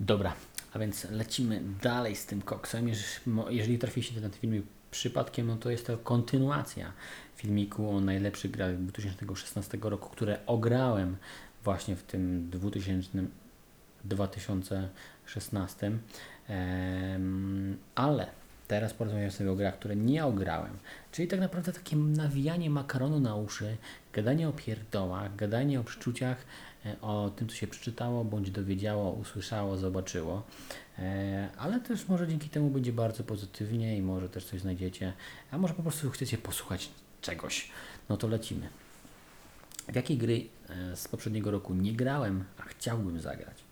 Dobra, a więc lecimy dalej z tym koksem. Jeżeli trafiliście na ten filmik przypadkiem, no to jest to kontynuacja filmiku o najlepszych grach 2016 roku, które ograłem właśnie w tym 2000, 2016. ale teraz porozmawiam sobie o grach, które nie ograłem. Czyli tak naprawdę takie nawijanie makaronu na uszy, gadanie o pierdołach, gadanie o przeczuciach, e, o tym, co się przeczytało, bądź dowiedziało, usłyszało, zobaczyło. E, ale też może dzięki temu będzie bardzo pozytywnie i może też coś znajdziecie, a może po prostu chcecie posłuchać czegoś. No to lecimy. W jakiej gry e, z poprzedniego roku nie grałem, a chciałbym zagrać?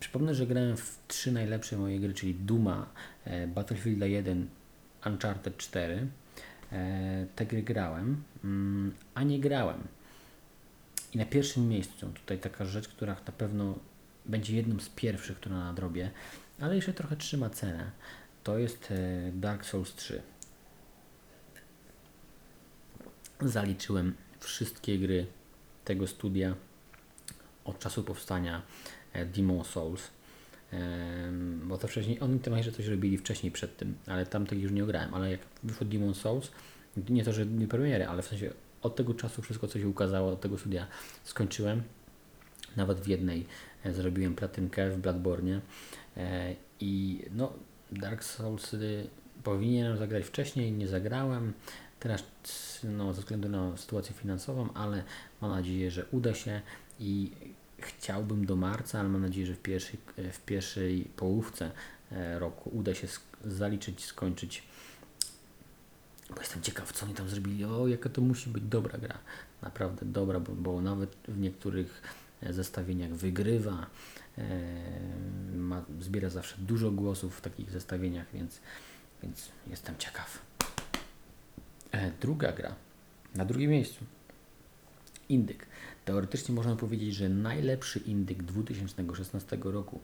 przypomnę, że grałem w trzy najlepsze moje gry, czyli Duma, Battlefield 1, Uncharted 4. te gry grałem, mm, a nie grałem. I na pierwszym miejscu tutaj taka rzecz, która na pewno będzie jedną z pierwszych, która nadrobię, ale jeszcze trochę trzyma cenę. To jest e, Dark Souls 3. Zaliczyłem wszystkie gry tego studia od czasu powstania e, Demon Souls. Bo to wcześniej, oni tam jeszcze coś robili wcześniej przed tym, ale tamtych już nie grałem. Ale jak wyszło Demon Souls, nie to, że nie premiery, ale w sensie od tego czasu wszystko, co się ukazało, od tego studia skończyłem. Nawet w jednej e, zrobiłem platynkę w Bloodborne e, i no Dark Souls powinienem zagrać wcześniej, nie zagrałem. Teraz no, ze względu na sytuację finansową, ale mam nadzieję, że uda się i chciałbym do marca, ale mam nadzieję, że w pierwszej, w pierwszej połówce e, roku uda się zaliczyć, skończyć bo jestem ciekaw, co oni tam zrobili. O, jaka to musi być dobra gra. Naprawdę dobra, bo, bo nawet w niektórych e, zestawieniach wygrywa. E, ma, zbiera zawsze dużo głosów w takich zestawieniach, więc, więc jestem ciekaw. E, druga gra. Na drugim miejscu. Indyk. Teoretycznie można powiedzieć, że najlepszy indyk 2016 roku,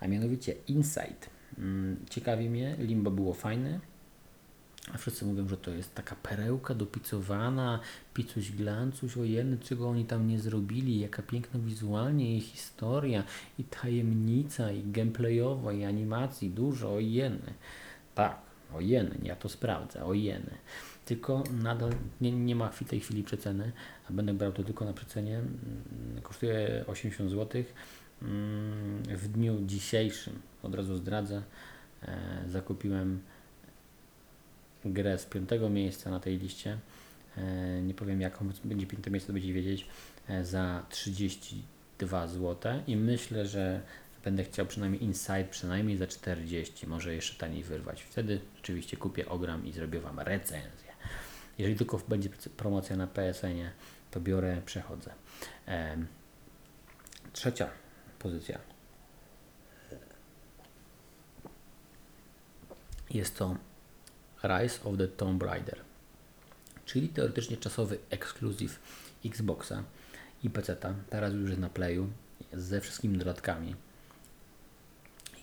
a mianowicie Insight. Mm, ciekawi mnie, Limbo było fajne, a wszyscy mówią, że to jest taka perełka dopicowana, picuś glancuś, ojeny, czego oni tam nie zrobili, jaka piękna wizualnie i historia, i tajemnica, i gameplayowa, i animacji, dużo, ojeny. Tak, ojeny, ja to sprawdzę, ojeny. Tylko nadal nie, nie ma w tej chwili przeceny, a będę brał to tylko na przecenie. Mm, kosztuje 80 zł. Mm, w dniu dzisiejszym, od razu zdradzę, e, zakupiłem grę z piątego miejsca na tej liście. E, nie powiem jaką będzie piąte miejsce, to będziecie wiedzieć, e, za 32 zł i myślę, że będę chciał przynajmniej Inside przynajmniej za 40, może jeszcze taniej wyrwać. Wtedy oczywiście kupię, ogram i zrobię Wam recenzję. Jeżeli tylko będzie promocja na PSN-ie, to biorę, przechodzę. E, trzecia pozycja. Jest to Rise of the Tomb Raider, czyli teoretycznie czasowy ekskluzyw Xboxa i PC-ta. Teraz już jest na Playu ze wszystkimi dodatkami.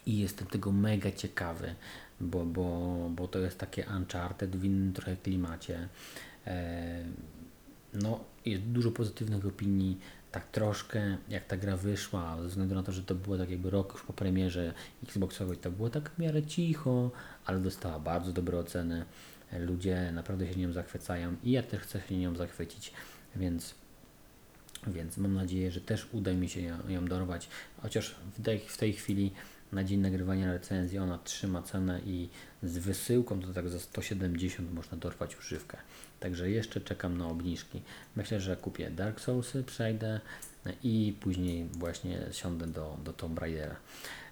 I jestem tego mega ciekawy, bo, bo, bo to jest takie Uncharted w innym trochę klimacie. E, no, jest dużo pozytywnych opinii, tak troszkę jak ta gra wyszła, ze względu na to, że to było tak jakby rok już po premierze Xboxowej, to było tak w miarę cicho, ale dostała bardzo dobre oceny. Ludzie naprawdę się nią zachwycają i ja też chcę się nią zachwycić, więc, więc mam nadzieję, że też uda mi się ją, dorwać, chociaż w tej, w tej chwili na dzień nagrywania recenzji ona trzyma cenę i z wysyłką to tak za 170 można dorwać używkę. Także jeszcze czekam na obniżki. Myślę, że kupię Dark Soulsy, przejdę i później właśnie siądę do, do Tomb Raidera.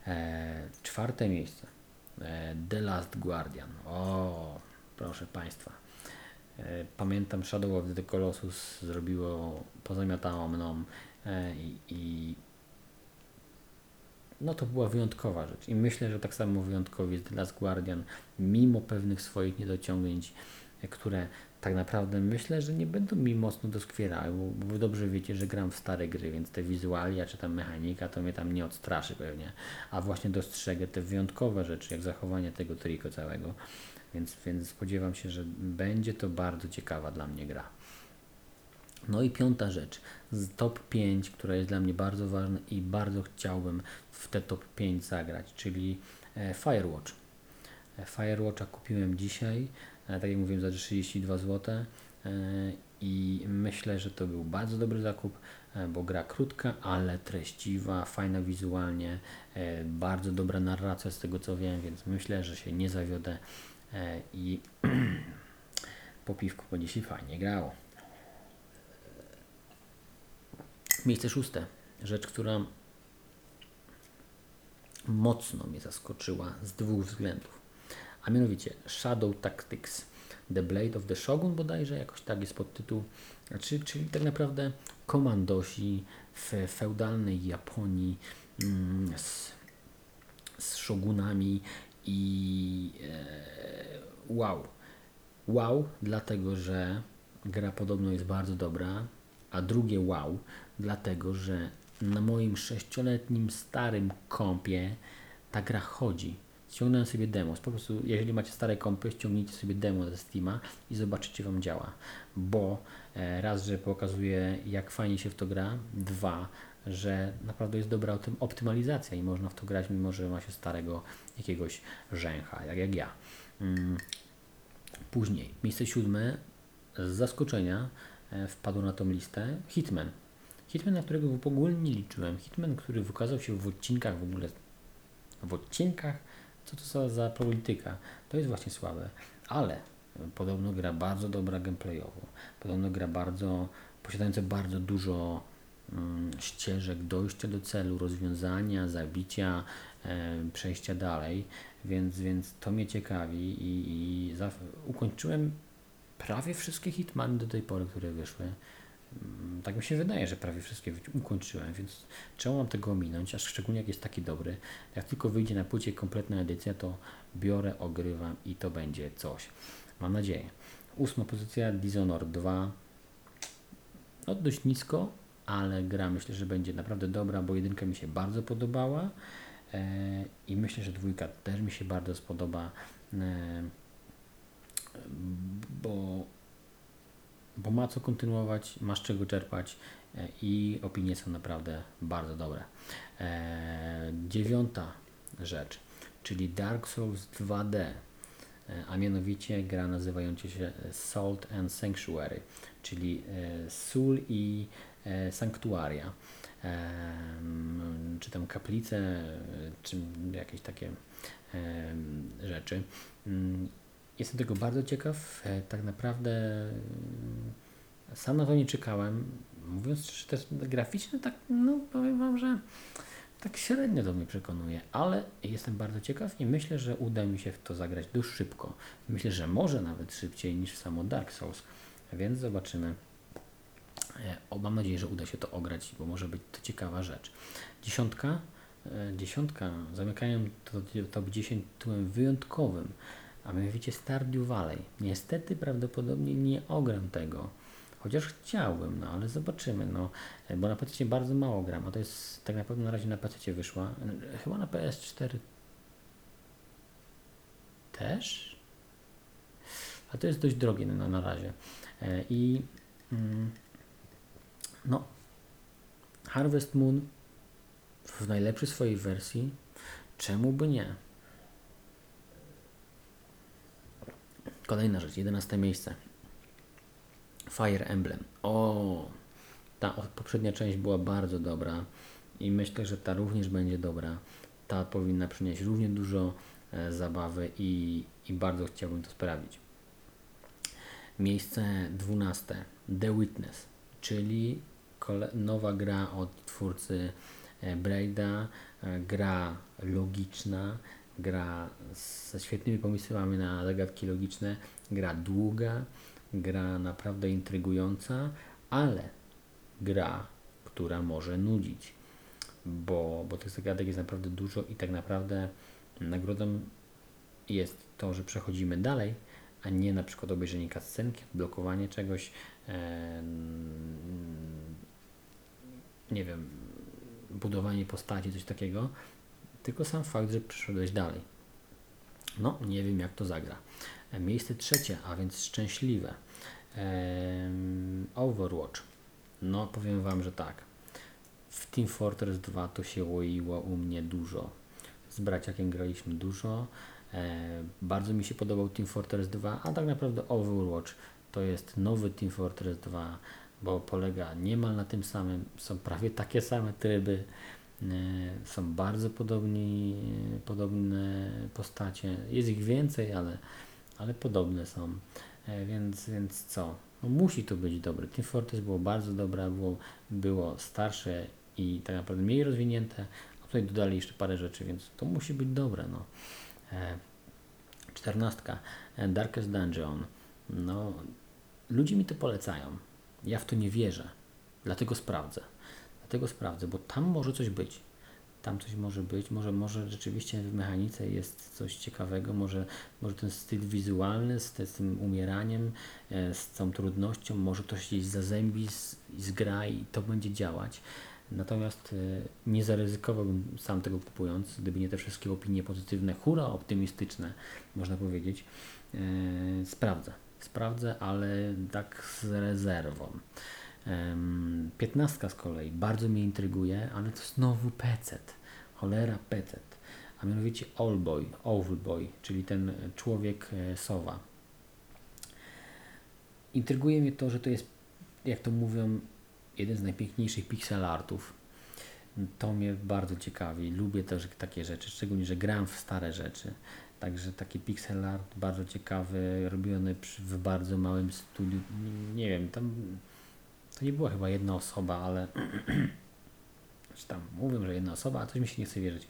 E, czwarte miejsce. E, The Last Guardian. O, proszę Państwa. E, pamiętam Shadow of the Colossus zrobiło, pozamiatało mną e, i, i no to była wyjątkowa rzecz. I myślę, że tak samo wyjątkowy jest The Guardian, mimo pewnych swoich niedociągnięć, które tak naprawdę myślę, że nie będą mi mocno doskwierały, bo wy dobrze wiecie, że gram w stare gry, więc te wizualia czy tam mechanika to mnie tam nie odstraszy pewnie, a właśnie dostrzegę te wyjątkowe rzeczy, jak zachowanie tego triko całego, więc, więc spodziewam się, że będzie to bardzo ciekawa dla mnie gra. No i piąta rzecz, z top 5, która jest dla mnie bardzo ważna i bardzo chciałbym w te top 5 zagrać, czyli e, Firewatch. E, Firewatcha kupiłem dzisiaj, e, tak jak mówiłem, za 32 zł i myślę, że to był bardzo dobry zakup, bo gra krótka, ale treściwa, fajna wizualnie, bardzo dobra narracja z tego co wiem, więc myślę, że się nie zawiodę i po piwku będzie się fajnie grało. Miejsce szóste. Rzecz, która mocno mnie zaskoczyła z dwóch względów. A mianowicie Shadow Tactics. The Blade of the Shogun bodajże, jakoś tak jest podtytuł. Znaczy, czyli tak naprawdę komandosi w feudalnej Japonii mm, z, z shogunami i e, wow. Wow, dlatego że gra podobno jest bardzo dobra, a drugie wow, dlatego że na moim sześcioletnim starym kompie ta gra chodzi. Ściągnąłem sobie demo. Po prostu, jeżeli macie stare kompy, ściągnijcie sobie demo ze Steama i zobaczycie, wam działa. Bo e, raz, że pokazuje, jak fajnie się w to gra, dwa, że naprawdę jest dobra optymalizacja i można w to grać, mimo że ma się starego jakiegoś rzęcha, jak, jak ja. Mm. Później, miejsce siódme, z zaskoczenia e, wpadło na tą listę Hitman. Hitman, na którego w ogóle nie liczyłem. Hitman, który wykazał się w odcinkach w ogóle, w odcinkach, co to za, za polityka. To jest właśnie słabe, ale podobno gra bardzo dobra gameplayowo. Podobno gra bardzo, posiadająca bardzo dużo um, ścieżek dojścia do celu, rozwiązania, zabicia, e, przejścia dalej, więc, więc to mnie ciekawi i, i za, ukończyłem prawie wszystkie Hitmany do tej pory, które wyszły. Mm, tak mi się wydaje, że prawie wszystkie ukończyłem, więc czemu mam tego ominąć, a szczególnie jak jest taki dobry. Jak tylko wyjdzie na płycie kompletna edycja, to biorę, ogrywam i to będzie coś. Mam nadzieję. Ósma pozycja Dishonored 2. No dość nisko, ale gra myślę, że będzie naprawdę dobra, bo jedynka mi się bardzo podobała e, i myślę, że dwójka też mi się bardzo spodoba, e, bo bo ma co kontynuować, masz czego czerpać e, i opinie są naprawdę bardzo dobre. E, dziewiąta rzecz, czyli Dark Souls 2D, e, a mianowicie gra nazywająca się Salt and Sanctuary, czyli sól i sanktuaria, czy tam kaplice, czy jakieś takie rzeczy. Jestem tego bardzo ciekaw. E, tak naprawdę mm, sam na to nie czekałem. Mówiąc też graficznie tak, no powiem Wam, że tak średnio do mnie przekonuje, ale jestem bardzo ciekaw i myślę, że uda mi się w to zagrać dość szybko. Myślę, że może nawet szybciej niż w samo Dark Souls, więc zobaczymy. E, o, mam nadzieję, że uda się to ograć, bo może być to ciekawa rzecz. Dziesiątka, e, dziesiątka, zamykają to top 10 tytułem wyjątkowym a mianowicie Stardew Valley. Niestety prawdopodobnie nie ogram tego, chociaż chciałbym, no ale zobaczymy, no, bo na PC bardzo mało gram, a to jest tak naprawdę na razie na PC wyszła, chyba na PS4 też, a to jest dość drogie na, na razie e, i mm, no Harvest Moon w najlepszej swojej wersji, czemu by nie? Kolejna rzecz, 11 miejsce. Fire Emblem. O, ta poprzednia część była bardzo dobra i myślę, że ta również będzie dobra. Ta powinna przynieść równie dużo e, zabawy i, i bardzo chciałbym to sprawdzić. Miejsce 12. The Witness, czyli nowa gra od twórcy e, Braida, e, gra logiczna, gra ze świetnymi pomysłami na zagadki logiczne, gra długa, gra naprawdę intrygująca, ale gra, która może nudzić, bo, bo tych zagadek jest naprawdę dużo i tak naprawdę nagrodą jest to, że przechodzimy dalej, a nie na przykład obejrzenie cutscenki, blokowanie czegoś, e, nie wiem, budowanie postaci, coś takiego, tylko sam fakt, że przyszedłeś dalej. No, nie wiem jak to zagra. E, miejsce trzecie, a więc szczęśliwe. Overwatch. No, powiem Wam, że tak. W Team Fortress 2 to się łoiło u mnie dużo. Z braciakiem graliśmy dużo. E, bardzo mi się podobał Team Fortress 2, a tak naprawdę Overwatch to jest nowy Team Fortress 2, bo polega niemal na tym samym. Są prawie takie same tryby. E, są bardzo podobni, podobne postacie. Jest ich więcej, ale, ale podobne są. E, więc, więc co? No musi to być dobre. Team Fortress było bardzo dobre, było, było starsze i tak naprawdę mniej rozwinięte, a tutaj dodali jeszcze parę rzeczy, więc to musi być dobre. No. E, czternastka. Darkest Dungeon. No, ludzie mi to polecają. Ja w to nie wierzę. Dlatego sprawdzę. Dlatego sprawdzę, bo tam może coś być. Tam coś może być, może, może rzeczywiście w mechanice jest coś ciekawego, może, może ten styl wizualny z, z tym umieraniem, e, z tą trudnością, może to się zazębi, z, zgra i to będzie działać. Natomiast e, nie zaryzykowałbym sam tego kupując, gdyby nie te wszystkie opinie pozytywne, hura optymistyczne, można powiedzieć. E, sprawdzę, sprawdzę, ale tak z rezerwą. Piętnastka z kolei bardzo mnie intryguje, ale to znowu pecet. Cholera pecet. A mianowicie Allboy, Owlboy, czyli ten człowiek e, sowa. Intryguje mnie to, że to jest, jak to mówią, jeden z najpiękniejszych pixel artów. To mnie bardzo ciekawi. Lubię też takie rzeczy, szczególnie, że gram w stare rzeczy. Także taki pixel art bardzo ciekawy, robiony w bardzo małym studiu. Nie wiem, tam to nie była chyba jedna osoba, ale czy tam mówią, że jedna osoba, a coś mi się nie chce wierzyć.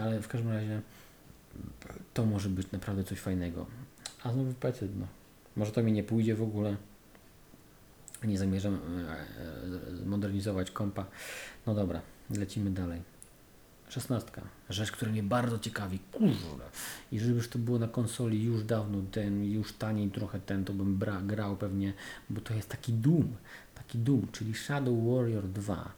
Ale w każdym razie to może być naprawdę coś fajnego. A znowu PC, no. Może to mi nie pójdzie w ogóle. Nie zamierzam e, e, modernizować kompa. No dobra, lecimy dalej. Szesnastka. Rzecz, która mnie bardzo ciekawi. Kurde. I żeby już to było na konsoli już dawno, ten, już taniej trochę ten, to bym bra, grał pewnie, bo to jest taki Doom. Taki Doom, czyli Shadow Warrior 2.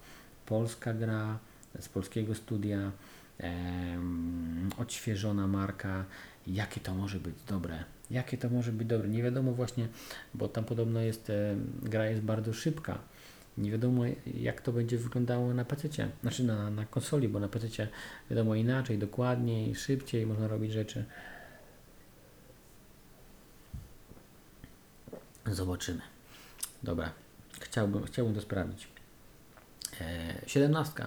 Polska gra z polskiego studia, em, odświeżona marka. Jakie to może być dobre? Jakie to może być dobre? Nie wiadomo właśnie, bo tam podobno jest, e, gra jest bardzo szybka nie wiadomo jak to będzie wyglądało na PC, znaczy na, na konsoli, bo na PC wiadomo inaczej, dokładniej, szybciej można robić rzeczy. Zobaczymy. Dobra, chciałbym, chciałbym to sprawdzić. E, 17.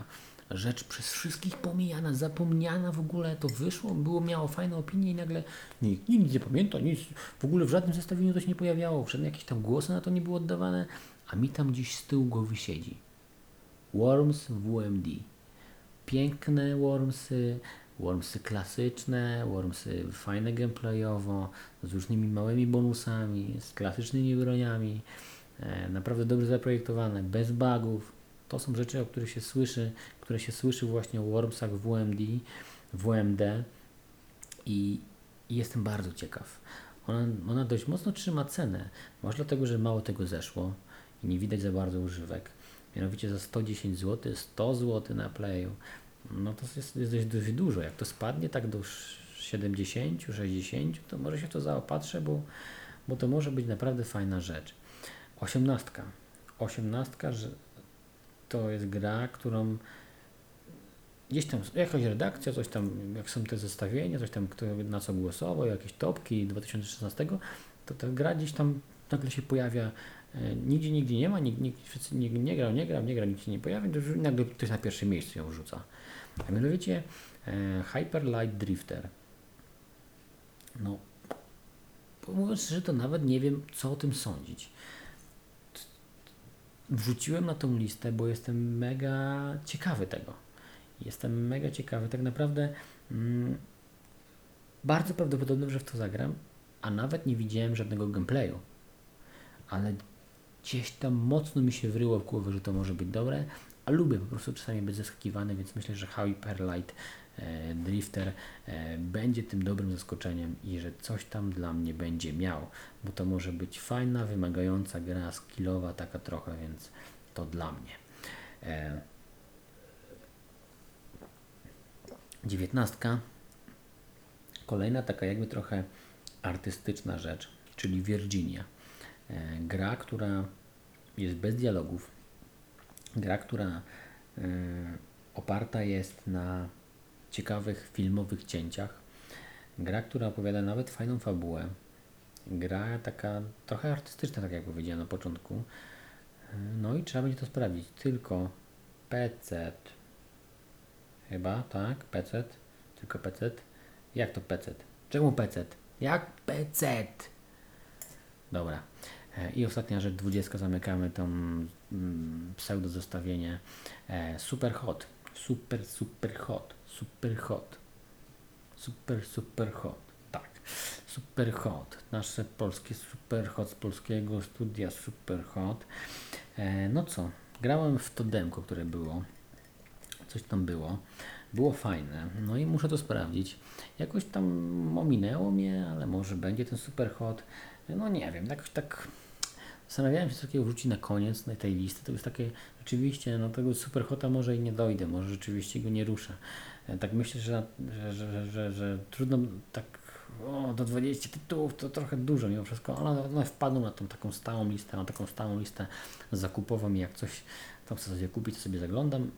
Rzecz przez wszystkich pomijana, zapomniana w ogóle, to wyszło, było, miało fajne opinie i nagle nikt, nikt nie pamięta, nic, w ogóle w żadnym zestawieniu to się nie pojawiało, żadne jakieś tam głosy na to nie były oddawane, a mi tam gdzieś z tyłu głowy siedzi. Worms WMD. Piękne Wormsy, Wormsy klasyczne, Wormsy fajne gameplayowo, z różnymi małymi bonusami, z klasycznymi broniami, naprawdę dobrze zaprojektowane, bez bugów. To są rzeczy, o których się słyszy, które się słyszy właśnie o Wormsach w WMD, WMD i, i jestem bardzo ciekaw. Ona, ona dość mocno trzyma cenę, może dlatego, że mało tego zeszło, i nie widać za bardzo używek. Mianowicie za 110 zł, 100 zł na Playu, no to jest, jest dość, dość dużo. Jak to spadnie tak do 70, 60, to może się to zaopatrzę, bo, bo to może być naprawdę fajna rzecz. 18. 18, że to jest gra, którą gdzieś tam jakaś redakcja, coś tam, jak są te zestawienia, coś tam, kto na co głosował, jakieś topki 2016, to ta gra gdzieś tam nagle się pojawia E, nigdzie, nigdzie nie ma, nikt, nikt, nie grał, nie grał, nie grał, nikt się nie pojawia, to nagle ktoś na pierwszym miejscu ją wrzuca. A mianowicie e, Hyper Light Drifter. No, mówiąc szczerze, to nawet nie wiem, co o tym sądzić. Wrzuciłem na tą listę, bo jestem mega ciekawy tego. Jestem mega ciekawy. Tak naprawdę mm, bardzo prawdopodobne, że w to zagram, a nawet nie widziałem żadnego gameplayu. Ale gdzieś tam mocno mi się wryło w głowę, że to może być dobre, a lubię po prostu czasami być zaskakiwany, więc myślę, że Hyperlight e, Drifter e, będzie tym dobrym zaskoczeniem i że coś tam dla mnie będzie miał, bo to może być fajna, wymagająca gra, skillowa taka trochę, więc to dla mnie. E, dziewiętnastka. Kolejna taka jakby trochę artystyczna rzecz, czyli Virginia. E, gra, która jest bez dialogów, Gra, która oparta jest na ciekawych filmowych cięciach. Gra, która opowiada nawet fajną fabułę. Gra taka trochę artystyczna, tak jak powiedziałem na początku. No i trzeba będzie to sprawdzić. Tylko PC. Chyba, tak? PC. Tylko PC. Jak to PC? Czemu PC? Jak PC? Dobra. E, I ostatnia rzecz, 20 zamykamy tą mm, pseudo zestawienie e, Super Hot. Super, super hot. Super hot. Super, super hot. Tak. Super hot. Nasze polskie super hot z polskiego studia super hot. E, no co? Grałem w to demko, które było. Coś tam było. Było fajne. No i muszę to sprawdzić. Jakoś tam ominęło mnie, ale może będzie ten super hot. No nie wiem, jakoś tak zastanawiałem się, co takiego wrzucić na koniec tej listy. To jest takie, rzeczywiście, no tego super hota może i nie dojdę, może rzeczywiście go nie ruszę. E, Tak myślę, że, że, że, że, trudno tak o, do 20 tytułów to trochę dużo mimo wszystko, ale one wpadną na tą taką stałą listę, na taką stałą listę zakupową i jak coś tam chcę sobie kupić, to sobie zaglądam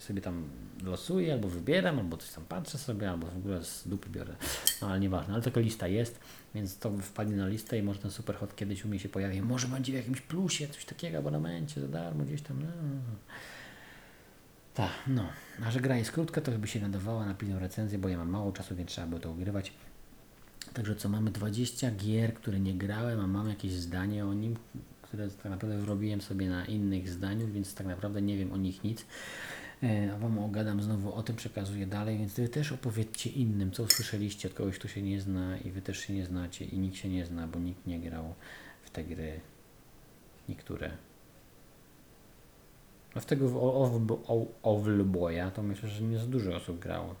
sobie tam losuję, albo wybieram, albo coś tam patrzę sobie, albo w ogóle z dupy biorę. No ale nieważne, ale taka lista jest, więc to wpadnie na listę i może ten superhot kiedyś u mnie się pojawi. Może będzie w jakimś plusie, coś takiego, abonamencie za darmo gdzieś tam. No. Tak, no. A że gra jest krótka, to by się nadawała na pilną recenzję, bo ja mam mało czasu, więc trzeba było to ugrywać. Także co, mamy 20 gier, które nie grałem, a mam jakieś zdanie o nim, które tak naprawdę zrobiłem sobie na innych zdaniach, więc tak naprawdę nie wiem o nich nic. E, A Wam ogadam znowu o tym, przekazuję dalej, więc Wy też opowiedzcie innym, co usłyszeliście od kogoś, kto się nie zna i Wy też się nie znacie i nikt się nie zna, bo nikt nie grał w te gry niektóre. A w tego Owlboya to myślę, że nie za dużo osób grało.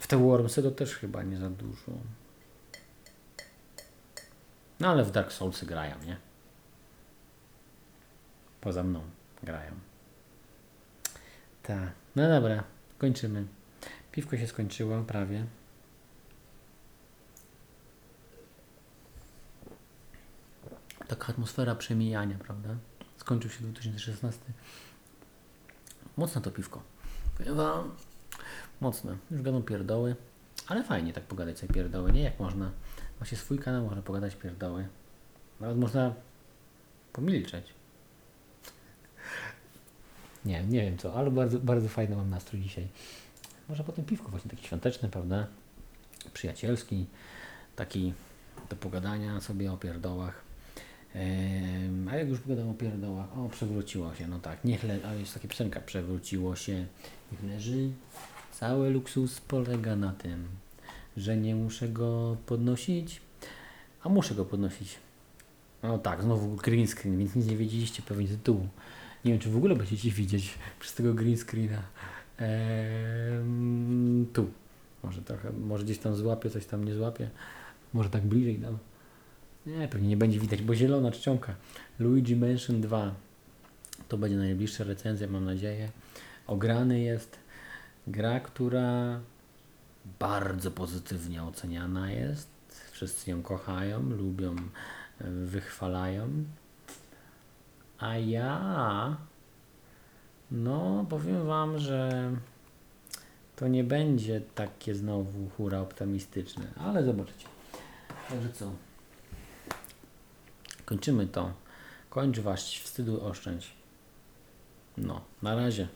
W te Wormsy to też chyba nie za dużo. No ale w Dark Soulsy grają, nie? Poza mną grają. Tak. No dobra, kończymy. Piwko się skończyło prawie. Taka atmosfera przemijania, prawda? Skończył się 2016. Mocne to piwko. Wam, mocne. Już gadam pierdoły, ale fajnie tak pogadać sobie pierdoły, nie? Jak można. Się swój kanał, można pogadać pierdoły. Nawet można pomilczeć. Nie, nie wiem co, ale bardzo, bardzo fajny mam nastrój dzisiaj. Może potem piwko właśnie taki świąteczny, prawda? Przyjacielski, taki do pogadania sobie o pierdołach. A jak już pogadam o pierdołach, o przewróciło się, no tak, niech le- a jest taka piosenka, przewróciło się, niech leży. Cały luksus polega na tym, że nie muszę go podnosić, a muszę go podnosić. No tak, znowu green screen, więc nic nie wiedzieliście pewnie tytułu. Nie wiem, czy w ogóle będziecie widzieć przez tego green screena. Ehm, tu. Może trochę, może gdzieś tam złapię, coś tam nie złapię. Może tak bliżej dam. Nie, pewnie nie będzie widać, bo zielona czcionka. Luigi Mansion 2. To będzie najbliższa recenzja, mam nadzieję. Ograny jest. Gra, która bardzo pozytywnie oceniana jest. Wszyscy ją kochają, lubią, wychwalają. A ja, no powiem Wam, że to nie będzie takie znowu hura optymistyczne, ale zobaczycie. Także co? Kończymy to. Kończ was, wstydu oszczędź. No, na razie.